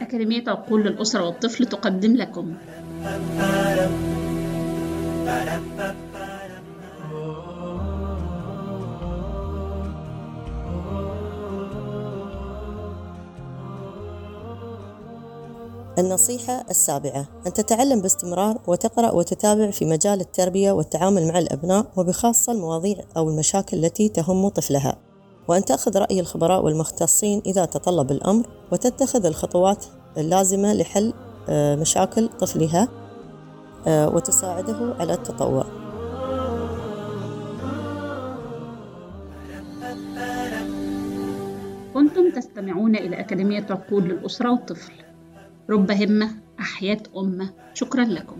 أكاديمية عقول للأسرة والطفل تقدم لكم. النصيحة السابعة. أن تتعلم باستمرار وتقرأ وتتابع في مجال التربية والتعامل مع الأبناء وبخاصة المواضيع أو المشاكل التي تهم طفلها. وأن تأخذ رأي الخبراء والمختصين إذا تطلب الأمر وتتخذ الخطوات اللازمة لحل آه، مشاكل طفلها آه، وتساعده على التطور كنتم تستمعون إلى أكاديمية عقول للأسرة والطفل. رب همة أحياء أمة. شكرا لكم.